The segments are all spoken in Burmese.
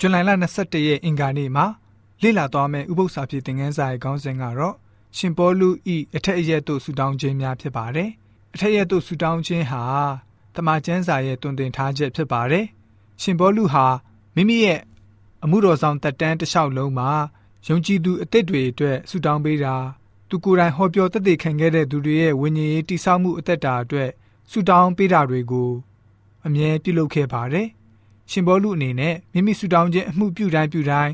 ဇွန်လလ22ရက်အင်္ဂါနေ့မှာလေ့လာသွားမယ့်ဥပုသ္စာဖြစ်သင်ခန်းစာရဲ့ခေါင်းစဉ်ကတော့ရှင်ပေါလုဤအထက်အရက်တို့ဆူတောင်းခြင်းများဖြစ်ပါတယ်။အထက်ရက်တို့ဆူတောင်းခြင်းဟာတမန်ကျမ်းစာရဲ့တွင်တင်ထားချက်ဖြစ်ပါတယ်။ရှင်ပေါလုဟာမိမိရဲ့အမှုတော်ဆောင်တက်တန်းတစ်လျှောက်လုံးမှာယုံကြည်သူအသစ်တွေအတွက်ဆူတောင်းပေးတာသူကိုယ်တိုင်ဟောပြောတည်တည်ခံခဲ့တဲ့သူတွေရဲ့ဝိညာဉ်ရေးတိဆောက်မှုအသက်တာအတွက်ဆူတောင်းပေးတာတွေကိုအမြဲပြုလုပ်ခဲ့ပါတယ်။ ရှင်ဘောလူအနေနဲ့မိမိဆူတောင်းခြင်းအမှုပြုတိုင်းပြုတိုင်း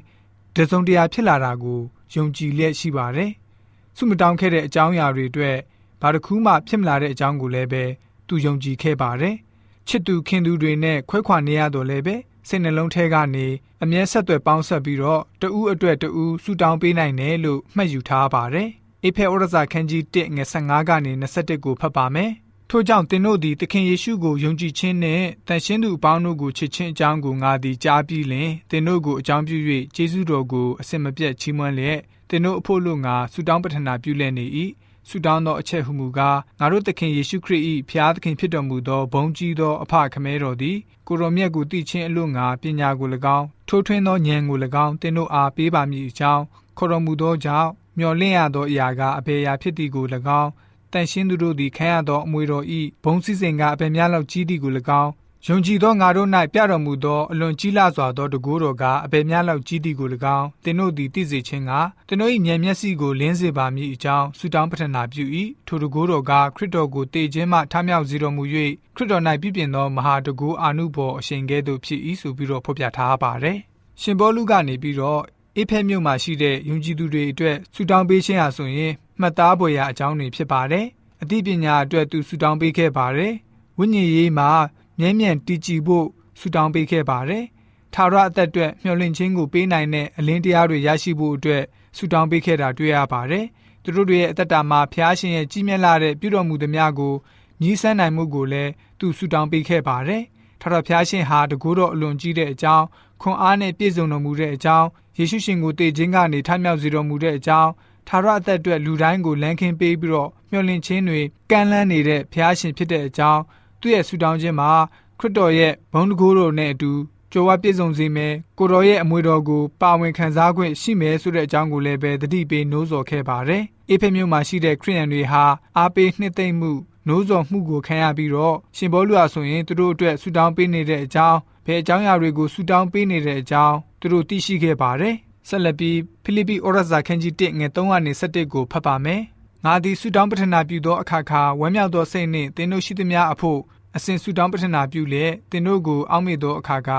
တစုံတရာဖြစ်လာတာကိုယုံကြည်လျက်ရှိပါတယ်။ဆုမတောင်းခဲ့တဲ့အကြောင်းအရာတွေအတွက်ဘာတစ်ခုမှဖြစ်မလာတဲ့အကြောင်းကိုလည်းပဲသူယုံကြည်ခဲ့ပါတယ်။ချစ်သူခင်သူတွေနဲ့ခွဲခွာနေရတော့လည်းပဲစိတ်နှလုံးထဲကနေအမြဲဆက်သွယ်ပေါင်းဆက်ပြီးတော့တဦးအတွက်တဦးဆူတောင်းပေးနိုင်တယ်လို့မှတ်ယူထားပါတယ်။အေဖေဩရစာခန်းကြီး1ငယ်15ကနေ21ကိုဖတ်ပါမယ်။ ထို့ကြောင့်သင်တို့သည်သခင်ယေရှုကိုယုံကြည်ခြင်းနှင့်တန်ရှင်းသူအပေါင်းတို့ကိုချစ်ခြင်းအကြောင်းကိုငါသည်ကြားပြီးလင်သင်တို့ကိုအကြောင်းပြု၍ယေရှုတော်ကိုအစင်မပြတ်ချီးမွမ်းလျက်သင်တို့အဖို့လို့ငါဆုတောင်းပတနာပြုလည်နေ၏ဆုတောင်းသောအချက်ဟုမူကားငါတို့သခင်ယေရှုခရစ်၏ဖျားသခင်ဖြစ်တော်မူသောဘုန်းကြီးသောအဖခမဲတော်သည်ကိုရောမြတ်ကိုတည်ခြင်းအလို့ငါပညာကို၎င်းထိုးထွင်းသောဉာဏ်ကို၎င်းသင်တို့အားပေးပါမည်အကြောင်းခေါ်တော်မူသောကြောင့်မျော်လင့်ရသောအရာကအဘေရာဖြစ်သည်ကို၎င်း တန်ရှင်းသူတို့သည်ခံရသောအမွေတော်ဤဘုံစည်းစိမ်ကအပေများလောက်ကြီးသည်ကို၎င်းယုံကြည်သောငါတို့၌ပြတော်မူသောအလွန်ကြီးလာစွာသောတကူတော်ကအဘယ်များလောက်ကြီးသည်ကို၎င်းသင်တို့သည်သိစေခြင်းကသင်တို့၏ဉာဏ်မျက်စိကိုလင်းစေပါမည်အကြောင်းဆုတောင်းပတနာပြု၏ထိုတကူတော်ကခရစ်တော်ကိုတည်ခြင်းမှထမြောက်စေတော်မူ၍ခရစ်တော်၌ပြည့်ပြင်သောမဟာတကူအာနုဘော်အရှင်ကဲ့သို့ဖြစ်၏ဆိုပြီးတော့ဖော်ပြထားပါတယ်ရှင်ဘောလူကနေပြီးတော့ အေဖဲမြို့မှာရှိတဲ့ယုံကြည်သူတွေအတွက်ဆုတောင်းပေးခြင်းဟာဆိုရင်မှတ်သားဖွယ်ရာအကြောင်းတွေဖြစ်ပါတယ်အသိပညာအတွက်သူဆုတောင်းပေးခဲ့ပါတယ်ဝိညာဉ်ရေးမှာမြဲမြံတည်ကြည်ဖို့ဆုတောင်းပေးခဲ့ပါတယ်။ထာဝရအသက်အတွက်မျှော်လင့်ခြင်းကိုပေးနိုင်တဲ့အလင်းတရားတွေရရှိဖို့အတွက်ဆုတောင်းပေးခဲ့တာတွေ့ရပါတယ်။သူတို့တွေရဲ့အသက်တာမှာဖျားရှင်ရဲ့ကြီးမြတ်လာတဲ့ပြုတော်မူသမျှကိုမြည်ဆန်းနိုင်မှုကိုလည်းသူဆုတောင်းပေးခဲ့ပါတယ်။ ထာဝရဖျားရှင်ဟာတကူတော်အလွန်ကြီးတဲ့အကြောင်းခွန်အားနဲ့ပြည့်စုံတော်မူတဲ့အကြောင်းယေရှုရှင်ကိုတည်ခြင်းကနေထမြောက်စေတော်မူတဲ့အကြောင်းထာဝရအသက်အတွက်လူတိုင်းကိုလမ်းခင်းပေးပြီးတော့မျှော်လင့်ခြင်းတွေကမ်းလှမ်းနေတဲ့ဖျားရှင်ဖြစ်တဲ့အကြောင်းသူ့ရဲ့ဆူတောင်းခြင်းမှာခရစ်တော်ရဲ့ဘုန်းတကူတော်နဲ့အတူကြွယ်ဝပြည့်စုံစေမယ်ကိုတော်ရဲ့အမွေတော်ကိုပါဝင်ခံစား권ရှိမယ်ဆိုတဲ့အကြောင်းကိုလည်းပဲတတိပေးနှိုးဆော်ခဲ့ပါတယ်။အေဖက်မြို့မှာရှိတဲ့ခရိယန်တွေဟာအားပေးနှစ်သိမ့်မှု နှိုးဆော်မှုကိုခံရပြီးတော့ရှင်ဘောလူဟာဆိုရင်သူတို့အတွက်ဆူတောင်းပေးနေတဲ့အကြောင်းဘယ်အကြောင်းအရာတွေကိုဆူတောင်းပေးနေတဲ့အကြောင်းသူတို့သိရှိခဲ့ပါတယ်။ဆက်လက်ပြီးဖိလိပ္ပိဩရစာခန်းကြီး1ငွေ3ကနေ7ကိုဖတ်ပါမယ်။ငါသည်ဆူတောင်းပတနာပြုသောအခါခါဝမ်းမြောက်သောစိတ်နှင့်သင်တို့ရှိသမျှအဖို့အစဉ်ဆုတောင်းပတနာပြုလျက်သင်တို့ကိုအောက်မေ့သောအခါက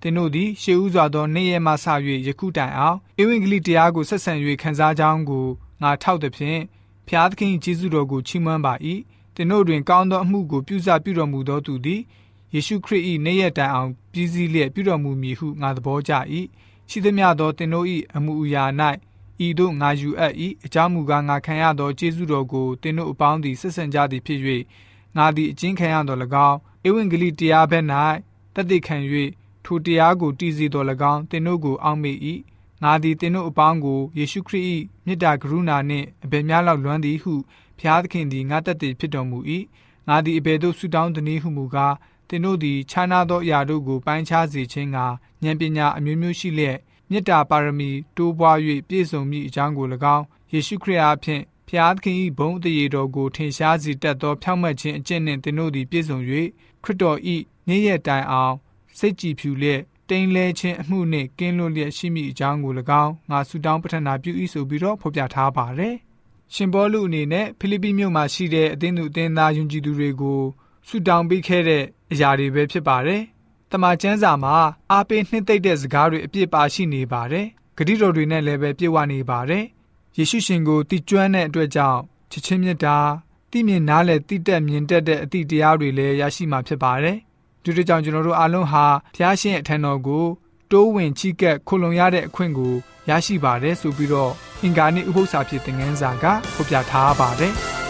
သင်တို့သည်ရှေးဥစွာသောနေ့ရက်မှစ၍ယခုတိုင်အောင်ဧဝံဂေလိတရားကိုဆက်ဆံ၍ခံစားကြောင်းကိုငါထောက်သည်ဖြင့်ဖျားသခင်ယေရှုတော်ကိုချီးမွမ်းပါ၏ သင်တို့တွင်ကောင်းသောအမှုကိုပြုစပြုတော်မူသောသူသည်ယေရှုခရစ်၏နေ့ရက်တိုင်အောင်ပြည်စည်းလျက်ပြုတော်မူမည်ဟုငါသဘောကျ၏ရှိသမျှသောသင်တို့၏အမှုအရာ၌ဤသို့ငါယူအပ်၏အကြောင်းမူကားငါခံရသောကျေးဇူးတော်ကိုသင်တို့အပေါင်းသည်ဆက်ဆံကြသည်ဖြစ်၍ငါသည်အကျဉ်းခံရတော်၎င်းဧဝံဂေလိတရားဘက်၌တသက်ခံ၍ထိုတရားကိုတည်စီတော်၎င်းသင်တို့ကိုအောက်မေ့၏ငါသည်သင်တို့အပေါင်းကိုယေရှုခရစ်၏မေတ္တာကရုဏာနှင့်အဘယ်များလောက်လွမ်းသည်ဟု ဖျားသခင်သည်ငါတသက်ဖြစ်တော်မူ၏ငါသည်အဘယ်သို့ဆုတောင်းသည်ဟုမူကားသင်တို့သည်ခြားနာသောအရာတို့ကိုပိုင်းခြားစေခြင်းကဉာဏ်ပညာအမျိုးမျိုးရှိလျက်မေတ္တာပါရမီတိုးပွား၍ပြည့်စုံမည့်အကြောင်းကို၎င်းယေရှုခရစ်အားဖြင့်ဖျားသခင်၏ဘုန်းတရေတော်ကိုထင်ရှားစေတတ်သောဖြောင့်မတ်ခြင်းအကျင့်နှင့်သင်တို့သည်ပြည့်စုံ၍ခရစ်တော်၏နေ့ရက်တိုင်အောင်စိတ်ကြည်ဖြူလျက်တိမ်လဲခြင်းအမှုနှင့်ကင်းလွတ်လျက်ရှိမိအကြောင်းကို၎င်းငါဆုတောင်းပတနာပြု၏ဆိုပြီးတော့ဖော်ပြထားပါတယ်။ ရှင်ဘောလူအနေနဲ့ဖိလိပ္ပိမြို့မှာရှိတဲ့အသင်းသူအသင်းသားယုံကြည်သူတွေကိုဆုတောင်းပေးခဲ့တဲ့အရာတွေပဲဖြစ်ပါတယ်။တမန်ကျမ်းစာမှာအားပေးနှစ်သိမ့်တဲ့စကားတွေအပြည့်ပါရှိနေပါတယ်။ဂတိတော်တွေနဲ့လည်းပဲပြည့်ဝနေပါတယ်။ယေရှုရှင်ကိုတည်ကျွမ်းတဲ့အတွက်ကြောင့်ချစ်ချင်းမြတ်တာသိမြင်နားလည်သိတတ်မြင်တတ်တဲ့အသည့်တရားတွေလည်းရရှိမှာဖြစ်ပါတယ်။ဒီလိုကြောင့်ကျွန်တော်တို့အားလုံးဟာဖျားရှင်အထံတော်ကိုတိုးဝင်ချိကက်ခုလုံရတဲ့အခွင့်ကိုရရှိပါတယ်ဆိုပြီးတော့ အင်္ဂါနေ့ဥပုသ္စာဖြစ်တဲ့ငန်းစာကဖော်ပြထားပါတယ်။